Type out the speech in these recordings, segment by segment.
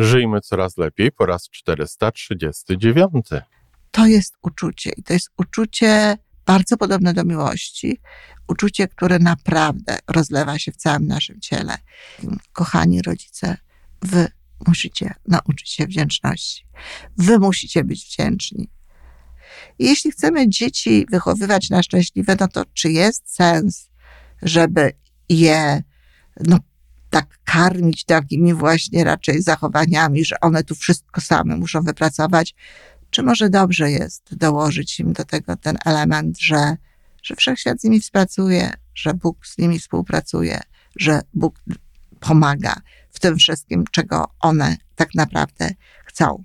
Żyjmy coraz lepiej po raz 439. To jest uczucie i to jest uczucie bardzo podobne do miłości. Uczucie, które naprawdę rozlewa się w całym naszym ciele. Kochani rodzice, wy musicie nauczyć się wdzięczności. Wy musicie być wdzięczni. Jeśli chcemy dzieci wychowywać na szczęśliwe, no to czy jest sens, żeby je no, tak karmić takimi właśnie raczej zachowaniami, że one tu wszystko same muszą wypracować? Czy może dobrze jest dołożyć im do tego ten element, że, że wszechświat z nimi współpracuje, że Bóg z nimi współpracuje, że Bóg pomaga w tym wszystkim, czego one tak naprawdę chcą.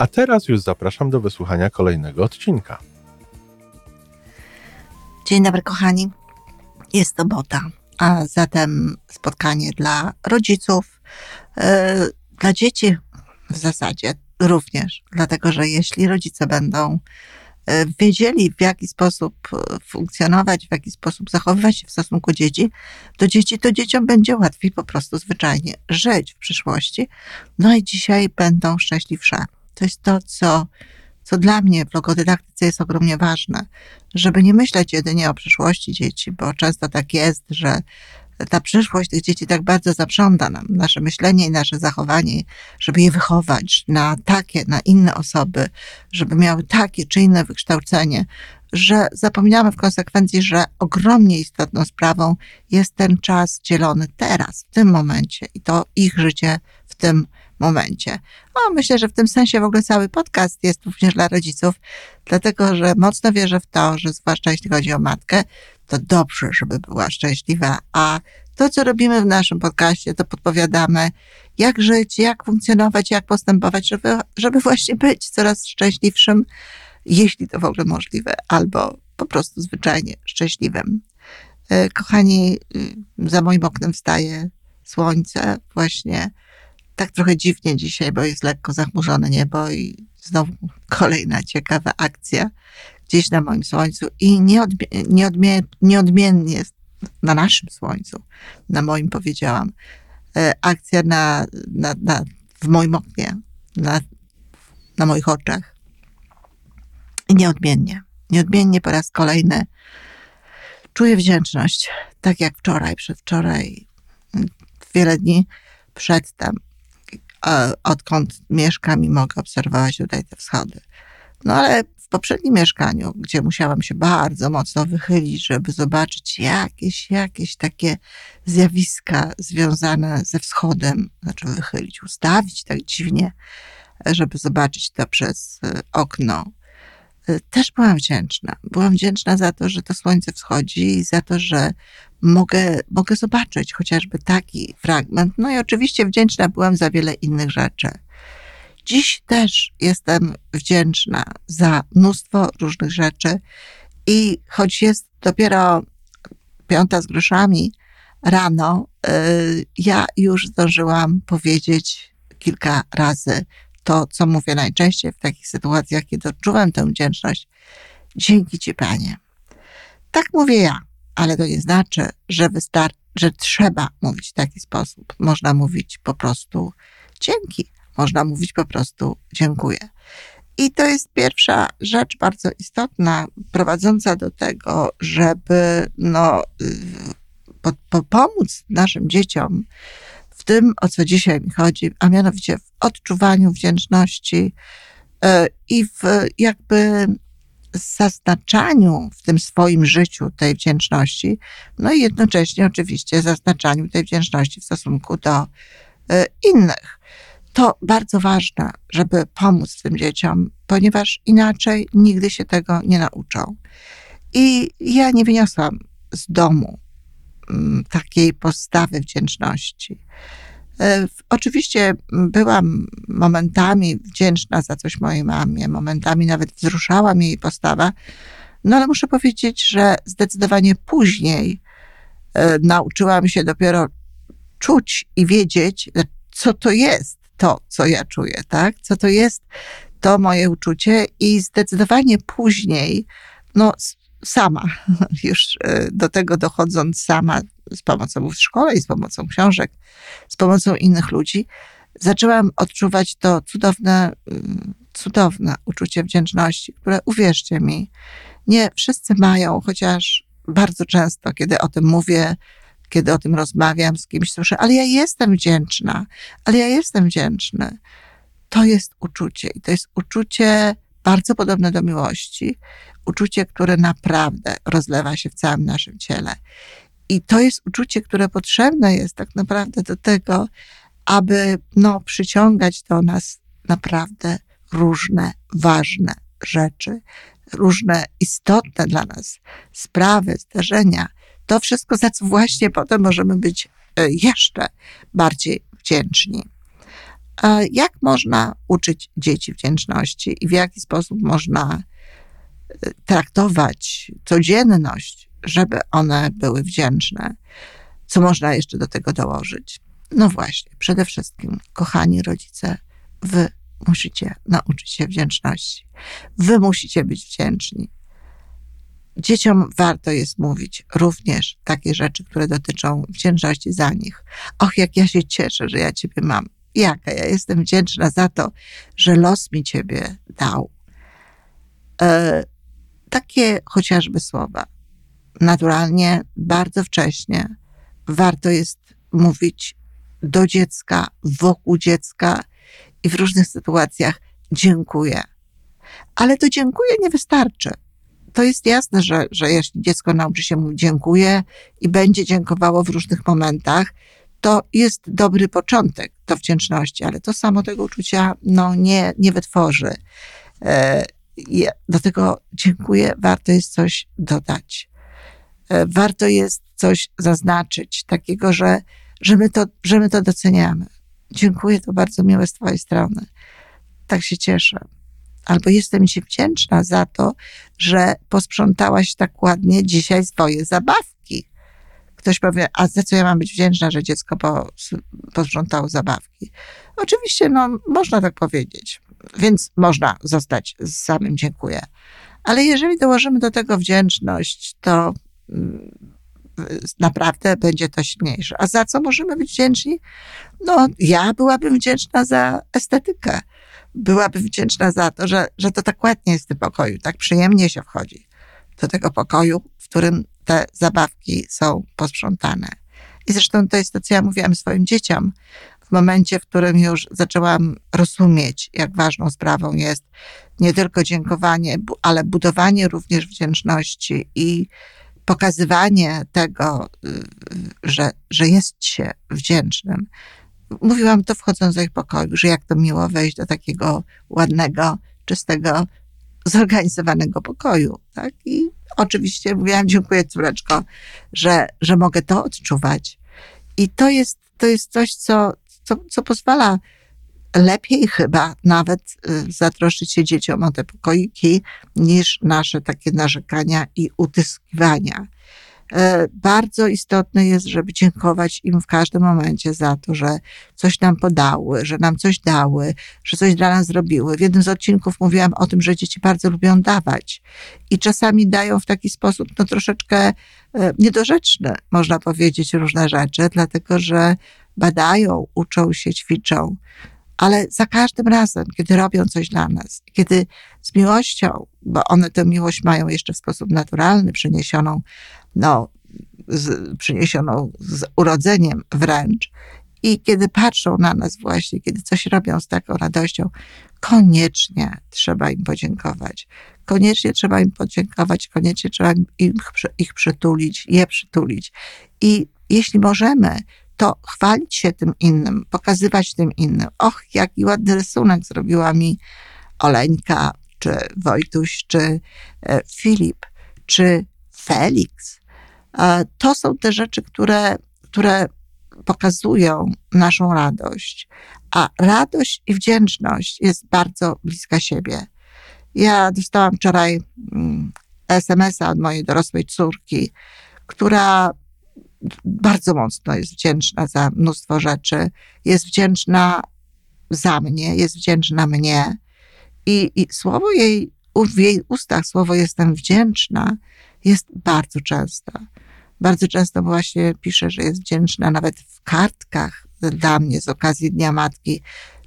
A teraz już zapraszam do wysłuchania kolejnego odcinka. Dzień dobry, kochani. Jest sobota, a zatem spotkanie dla rodziców, yy, dla dzieci w zasadzie również, dlatego że jeśli rodzice będą e, wiedzieli, w jaki sposób funkcjonować, w jaki sposób zachowywać się w stosunku dzieci, do dzieci, to dzieciom będzie łatwiej po prostu zwyczajnie żyć w przyszłości. No i dzisiaj będą szczęśliwsze. To jest to, co, co dla mnie w logodydaktyce jest ogromnie ważne, żeby nie myśleć jedynie o przyszłości dzieci, bo często tak jest, że ta przyszłość tych dzieci tak bardzo zaprząta nam, nasze myślenie i nasze zachowanie, żeby je wychować na takie, na inne osoby, żeby miały takie czy inne wykształcenie, że zapominamy w konsekwencji, że ogromnie istotną sprawą jest ten czas dzielony teraz, w tym momencie i to ich życie w tym momencie. No, myślę, że w tym sensie w ogóle cały podcast jest również dla rodziców, dlatego że mocno wierzę w to, że zwłaszcza jeśli chodzi o matkę, to dobrze, żeby była szczęśliwa, a to, co robimy w naszym podcaście, to podpowiadamy, jak żyć, jak funkcjonować, jak postępować, żeby, żeby właśnie być coraz szczęśliwszym, jeśli to w ogóle możliwe, albo po prostu zwyczajnie szczęśliwym. E, kochani, y, za moim oknem wstaje słońce, właśnie tak trochę dziwnie dzisiaj, bo jest lekko zachmurzone niebo i znowu kolejna ciekawa akcja gdzieś na moim słońcu i nieodmie, nieodmie, nieodmiennie na naszym słońcu, na moim powiedziałam, e, akcja na, na, na, w moim oknie, na, na moich oczach. I nieodmiennie, nieodmiennie po raz kolejny czuję wdzięczność, tak jak wczoraj, przedwczoraj, wiele dni przedtem, odkąd mieszkam i mogę obserwować tutaj te wschody. No ale w poprzednim mieszkaniu, gdzie musiałam się bardzo mocno wychylić, żeby zobaczyć jakieś, jakieś takie zjawiska związane ze wschodem, znaczy wychylić, ustawić tak dziwnie, żeby zobaczyć to przez e, okno. E, też byłam wdzięczna. Byłam wdzięczna za to, że to słońce wschodzi i za to, że mogę, mogę zobaczyć chociażby taki fragment. No i oczywiście wdzięczna byłam za wiele innych rzeczy. Dziś też jestem wdzięczna za mnóstwo różnych rzeczy i choć jest dopiero piąta z groszami rano, y, ja już zdążyłam powiedzieć kilka razy to, co mówię najczęściej w takich sytuacjach, kiedy odczuwam tę wdzięczność. Dzięki Ci, Panie. Tak mówię ja, ale to nie znaczy, że że trzeba mówić w taki sposób. Można mówić po prostu dzięki można mówić po prostu dziękuję. I to jest pierwsza rzecz bardzo istotna, prowadząca do tego, żeby no, po, po pomóc naszym dzieciom tym, o co dzisiaj mi chodzi, a mianowicie w odczuwaniu wdzięczności e, i w jakby zaznaczaniu w tym swoim życiu tej wdzięczności, no i jednocześnie oczywiście zaznaczaniu tej wdzięczności w stosunku do e, innych to bardzo ważne, żeby pomóc tym dzieciom, ponieważ inaczej nigdy się tego nie nauczą. I ja nie wyniosłam z domu takiej postawy wdzięczności. E, oczywiście byłam momentami wdzięczna za coś mojej mamie, momentami nawet wzruszała mnie jej postawa, no ale muszę powiedzieć, że zdecydowanie później e, nauczyłam się dopiero czuć i wiedzieć, co to jest to, co ja czuję, tak? Co to jest to moje uczucie i zdecydowanie później, no sama, już e, do tego dochodząc sama z pomocą w szkole i z pomocą książek, z pomocą innych ludzi, zaczęłam odczuwać to cudowne, mm, cudowne uczucie wdzięczności, które uwierzcie mi, nie wszyscy mają, chociaż bardzo często, kiedy o tym mówię, kiedy o tym rozmawiam z kimś, słyszę, ale ja jestem wdzięczna, ale ja jestem wdzięczny. To jest uczucie i to jest uczucie bardzo podobne do miłości, uczucie, które naprawdę rozlewa się w całym naszym ciele. I to jest uczucie, które potrzebne jest tak naprawdę do tego, aby no, przyciągać do nas naprawdę różne ważne rzeczy, różne istotne dla nas sprawy, zdarzenia. To wszystko, za co właśnie potem możemy być e, jeszcze bardziej wdzięczni. Jak można uczyć dzieci wdzięczności i w jaki sposób można e, traktować codzienność żeby one były wdzięczne. Co można jeszcze do tego dołożyć? No właśnie, przede wszystkim, kochani rodzice, wy musicie nauczyć się wdzięczności. Wy musicie być wdzięczni. Dzieciom warto jest mówić również takie rzeczy, które dotyczą wdzięczności za nich. Och, jak ja się cieszę, że ja Ciebie mam. Jaka ja jestem wdzięczna za to, że los mi Ciebie dał. E, takie chociażby słowa naturalnie bardzo wcześnie warto jest mówić do dziecka, wokół dziecka i w różnych sytuacjach dziękuję. Ale to dziękuję nie wystarczy. To jest jasne, że, że jeśli dziecko nauczy się mówić dziękuję i będzie dziękowało w różnych momentach, to jest dobry początek do wdzięczności, ale to samo tego uczucia no, nie, nie wytworzy. E, do tego dziękuję, warto jest coś dodać. E, warto jest coś zaznaczyć, takiego, że, że, my to, że my to doceniamy. Dziękuję, to bardzo miłe z Twojej strony. Tak się cieszę. Albo jestem Ci wdzięczna za to, że posprzątałaś tak ładnie dzisiaj swoje zabawki. Ktoś powie, a za co ja mam być wdzięczna, że dziecko po, posprzątało zabawki? Oczywiście, no, można tak powiedzieć. Więc można zostać z samym dziękuję. Ale jeżeli dołożymy do tego wdzięczność, to naprawdę będzie to silniejsze. A za co możemy być wdzięczni? No, ja byłabym wdzięczna za estetykę. Byłabym wdzięczna za to, że, że to tak ładnie jest w tym pokoju, tak przyjemnie się wchodzi do tego pokoju, w którym te zabawki są posprzątane. I zresztą to jest to, co ja mówiłam swoim dzieciom. W momencie, w którym już zaczęłam rozumieć, jak ważną sprawą jest nie tylko dziękowanie, ale budowanie również wdzięczności i pokazywanie tego, y, że, że jest się wdzięcznym. Mówiłam to wchodząc do ich pokoju, że jak to miło wejść do takiego ładnego, czystego, zorganizowanego pokoju. Tak? I oczywiście mówiłam, dziękuję córeczko, że, że mogę to odczuwać. I to jest, to jest coś, co, co, co pozwala lepiej chyba nawet y, zatroszczyć się dzieciom o te pokoiki, niż nasze takie narzekania i utyskiwania. E, bardzo istotne jest, żeby dziękować im w każdym momencie za to, że coś nam podały, że nam coś dały, że coś dla nas zrobiły. W jednym z odcinków mówiłam o tym, że dzieci bardzo lubią dawać i czasami dają w taki sposób, no troszeczkę e, niedorzeczny, można powiedzieć, różne rzeczy, dlatego że badają, uczą się, ćwiczą ale za każdym razem, kiedy robią coś dla nas, kiedy z miłością, bo one tę miłość mają jeszcze w sposób naturalny, przyniesioną, no, z, przyniesioną z urodzeniem wręcz, i kiedy patrzą na nas właśnie, kiedy coś robią z taką radością, koniecznie trzeba im podziękować. Koniecznie trzeba im podziękować, koniecznie trzeba im, ich przytulić, je przytulić. I jeśli możemy, to chwalić się tym innym, pokazywać tym innym. Och, jaki ładny rysunek zrobiła mi Oleńka, czy Wojtuś, czy e, Filip, czy Felix. To są te rzeczy, które, które pokazują naszą radość. A radość i wdzięczność jest bardzo bliska siebie. Ja dostałam wczoraj mm, SMS-a od mojej dorosłej córki, która bardzo mocno jest wdzięczna za mnóstwo rzeczy. Jest wdzięczna za mnie, jest wdzięczna mnie. I, i słowo jej, w jej ustach słowo jestem wdzięczna jest bardzo często. Bardzo często właśnie pisze, że jest wdzięczna nawet w kartkach dla mnie z okazji Dnia Matki,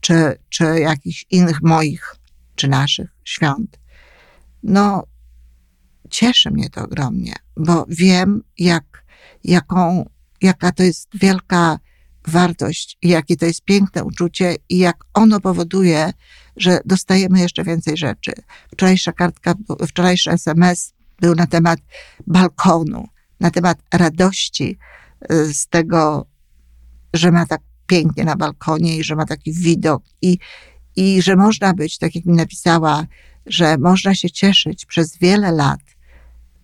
czy, czy jakichś innych moich, czy naszych świąt. No, cieszy mnie to ogromnie, bo wiem, jak, jaką, jaka to jest wielka wartość i jakie to jest piękne uczucie i jak ono powoduje, że dostajemy jeszcze więcej rzeczy. Wczorajsza kartka, wczorajszy SMS był na temat balkonu, na temat radości y, z tego, że ma tak pięknie na balkonie i że ma taki widok i, i że można być, tak jak mi napisała, że można się cieszyć przez wiele lat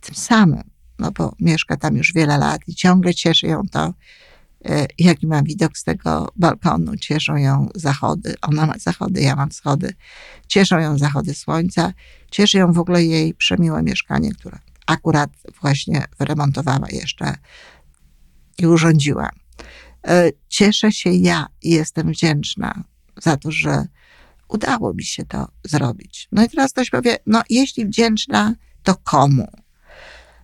tym samym, no bo mieszka tam już wiele lat i ciągle cieszy ją to, y, jaki ma widok z tego balkonu. Cieszą ją zachody, ona ma zachody, ja mam wschody. Cieszą ją zachody słońca, cieszy ją w ogóle jej przemiłe mieszkanie, które akurat właśnie wyremontowała jeszcze i urządziła. E, cieszę się ja i jestem wdzięczna za to, że udało mi się to zrobić. No i teraz ktoś powie, no jeśli wdzięczna, to komu?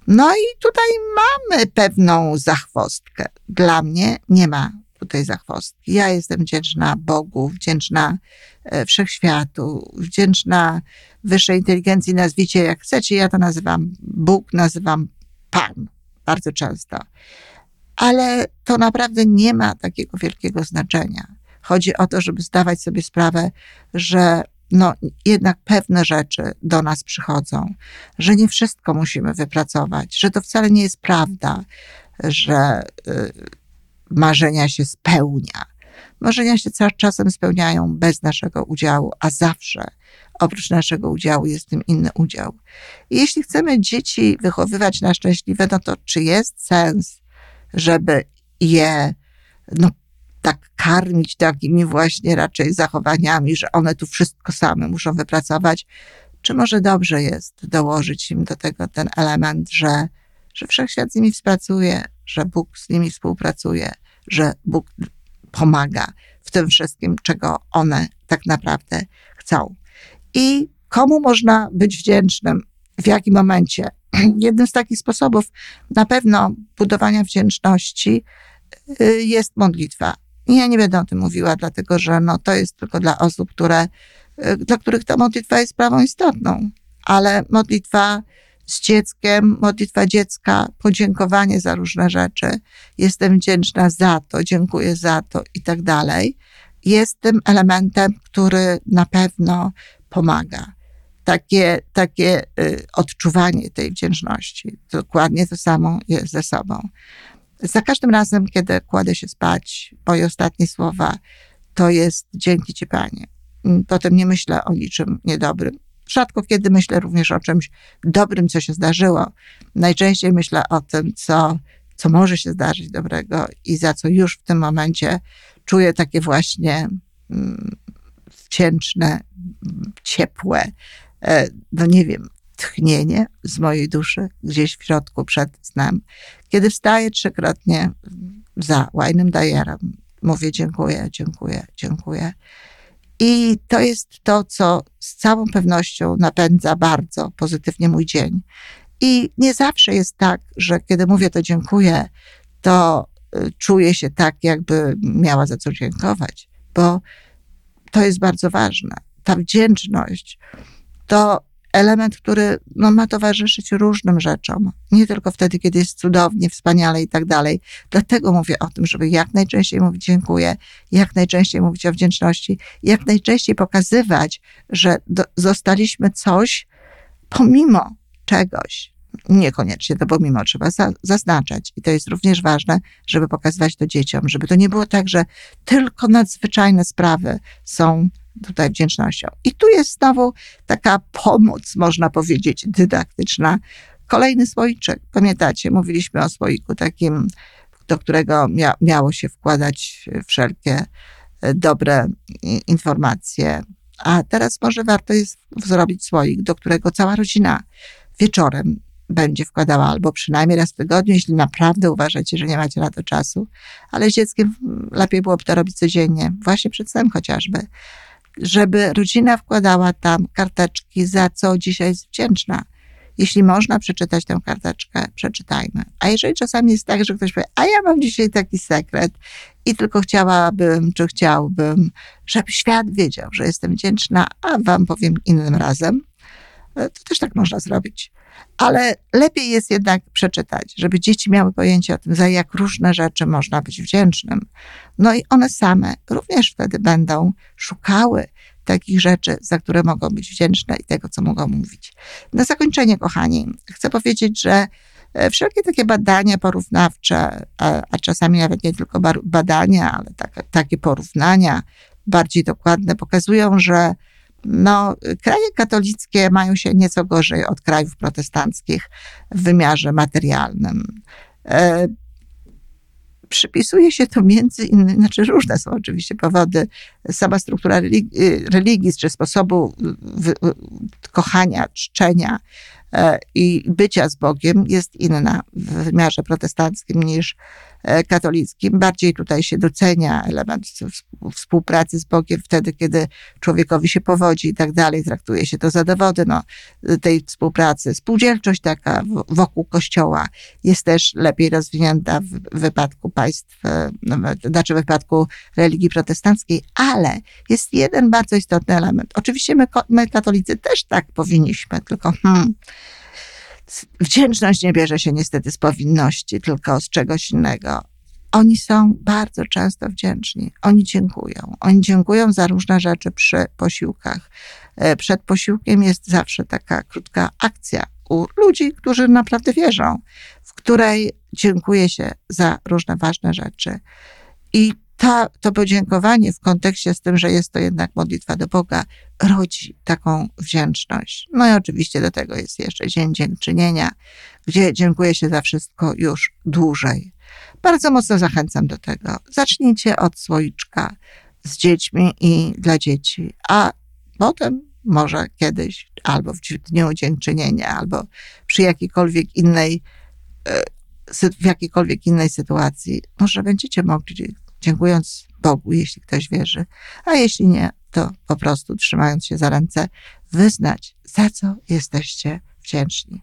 No i tutaj mamy pewną zachwostkę. Dla mnie nie ma tutaj zachwostki. Ja jestem wdzięczna Bogu, wdzięczna e, wszechświatu, wdzięczna wyższej inteligencji, nazwijcie jak chcecie. Ja to nazywam Bóg, nazywam Pan bardzo często. Ale to naprawdę nie ma takiego wielkiego znaczenia. Chodzi o to, żeby zdawać sobie sprawę, że no, jednak pewne rzeczy do nas przychodzą, że nie wszystko musimy wypracować, że to wcale nie jest prawda, że y, marzenia się spełnia. Marzenia się czasem spełniają bez naszego udziału, a zawsze oprócz naszego udziału jest tym inny udział. I jeśli chcemy dzieci wychowywać na szczęśliwe, no to czy jest sens, żeby je no, tak karmić takimi właśnie raczej zachowaniami, że one tu wszystko same muszą wypracować, czy może dobrze jest dołożyć im do tego ten element, że, że wszechświat z nimi współpracuje, że Bóg z nimi współpracuje, że Bóg pomaga w tym wszystkim, czego one tak naprawdę chcą. I komu można być wdzięcznym, w jakim momencie? Jednym z takich sposobów na pewno budowania wdzięczności y, jest modlitwa. I ja nie będę o tym mówiła, dlatego że no, to jest tylko dla osób, które, y, dla których ta modlitwa jest sprawą istotną. Ale modlitwa z dzieckiem, modlitwa dziecka, podziękowanie za różne rzeczy, jestem wdzięczna za to, dziękuję za to i tak dalej, jest tym elementem, który na pewno pomaga. Takie, takie y, odczuwanie tej wdzięczności. Dokładnie to samo jest ze sobą. Za każdym razem, kiedy kładę się spać, moje ostatnie słowa to jest dzięki Ci Panie. Potem nie myślę o niczym niedobrym. Rzadko kiedy myślę również o czymś dobrym, co się zdarzyło. Najczęściej myślę o tym, co, co może się zdarzyć dobrego i za co już w tym momencie czuję takie właśnie mm, wdzięczne, ciepłe, e, no nie wiem, tchnienie z mojej duszy gdzieś w środku przed snem. Kiedy wstaję trzykrotnie za łajnym dajerem, mówię dziękuję, dziękuję, dziękuję. I to jest to, co z całą pewnością napędza bardzo pozytywnie mój dzień. I nie zawsze jest tak, że kiedy mówię to dziękuję, to y, czuję się tak, jakby miała za co dziękować, bo to jest bardzo ważne. Ta wdzięczność to element, który no, ma towarzyszyć różnym rzeczom. Nie tylko wtedy, kiedy jest cudownie, wspaniale i tak dalej. Dlatego mówię o tym, żeby jak najczęściej mówić dziękuję, jak najczęściej mówić o wdzięczności, jak najczęściej pokazywać, że do, zostaliśmy coś pomimo czegoś. Niekoniecznie to pomimo trzeba za, zaznaczać. I to jest również ważne, żeby pokazywać to dzieciom, żeby to nie było tak, że tylko nadzwyczajne sprawy są tutaj wdzięcznością. I tu jest znowu taka pomoc, można powiedzieć, dydaktyczna. Kolejny słoiczek. Pamiętacie, mówiliśmy o słoiku takim, do którego mia miało się wkładać wszelkie e, dobre informacje. A teraz może warto jest zrobić słoik, do którego cała rodzina wieczorem będzie wkładała, albo przynajmniej raz w tygodniu, jeśli naprawdę uważacie, że nie macie na to czasu. Ale z dzieckiem lepiej byłoby to robić codziennie, właśnie przed snem chociażby, żeby rodzina wkładała tam karteczki, za co dzisiaj jest wdzięczna. Jeśli można przeczytać tę karteczkę, przeczytajmy. A jeżeli czasami jest tak, że ktoś powie, a ja mam dzisiaj taki sekret i tylko chciałabym, czy chciałbym, żeby świat wiedział, że jestem wdzięczna, a wam powiem innym razem, to też tak można zrobić. Ale lepiej jest jednak przeczytać, żeby dzieci miały pojęcie o tym, za jak różne rzeczy można być wdzięcznym. No i one same również wtedy będą szukały takich rzeczy, za które mogą być wdzięczne i tego, co mogą mówić. Na zakończenie, kochani, chcę powiedzieć, że e, wszelkie takie badania porównawcze, a, a czasami nawet nie tylko badania, ale tak, takie porównania bardziej dokładne, pokazują, że no, kraje katolickie mają się nieco gorzej od krajów protestanckich w wymiarze materialnym. E, przypisuje się to między innymi, znaczy różne są oczywiście powody, sama struktura religii, religii czy sposobu kochania, czczenia e, i bycia z Bogiem jest inna w wymiarze protestanckim niż katolickim. Bardziej tutaj się docenia element współpracy z Bogiem wtedy, kiedy człowiekowi się powodzi i tak dalej. Traktuje się to za dowody no, tej współpracy. Spółdzielczość taka wokół Kościoła jest też lepiej rozwinięta w wypadku państw, e, no, znaczy w wypadku religii protestanckiej, ale jest jeden bardzo istotny element. Oczywiście my, my katolicy też tak powinniśmy, tylko hmm, Wdzięczność nie bierze się niestety z powinności, tylko z czegoś innego. Oni są bardzo często wdzięczni. Oni dziękują. Oni dziękują za różne rzeczy przy posiłkach. E, przed posiłkiem jest zawsze taka krótka akcja u ludzi, którzy naprawdę wierzą, w której dziękuję się za różne ważne rzeczy. I ta, to podziękowanie w kontekście z tym, że jest to jednak modlitwa do Boga, rodzi taką wdzięczność. No i oczywiście do tego jest jeszcze Dzień Dziękczynienia, gdzie dziękuję się za wszystko już dłużej. Bardzo mocno zachęcam do tego. Zacznijcie od słoiczka z dziećmi i dla dzieci, a potem może kiedyś, albo w Dniu Dziękczynienia, albo przy jakiejkolwiek innej, e, w jakiejkolwiek innej sytuacji, może będziecie mogli dziękując Bogu, jeśli ktoś wierzy, a jeśli nie, to po prostu trzymając się za ręce, wyznać, za co jesteście wdzięczni.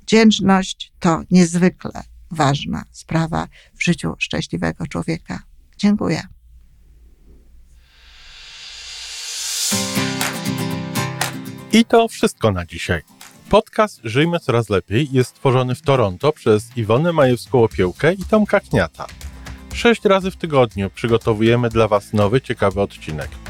Wdzięczność to niezwykle ważna sprawa w życiu szczęśliwego człowieka. Dziękuję. I to wszystko na dzisiaj. Podcast Żyjmy Coraz Lepiej jest stworzony w Toronto przez Iwonę Majewską-Opiełkę i Tomka Kniata. Sześć razy w tygodniu przygotowujemy dla Was nowy, ciekawy odcinek.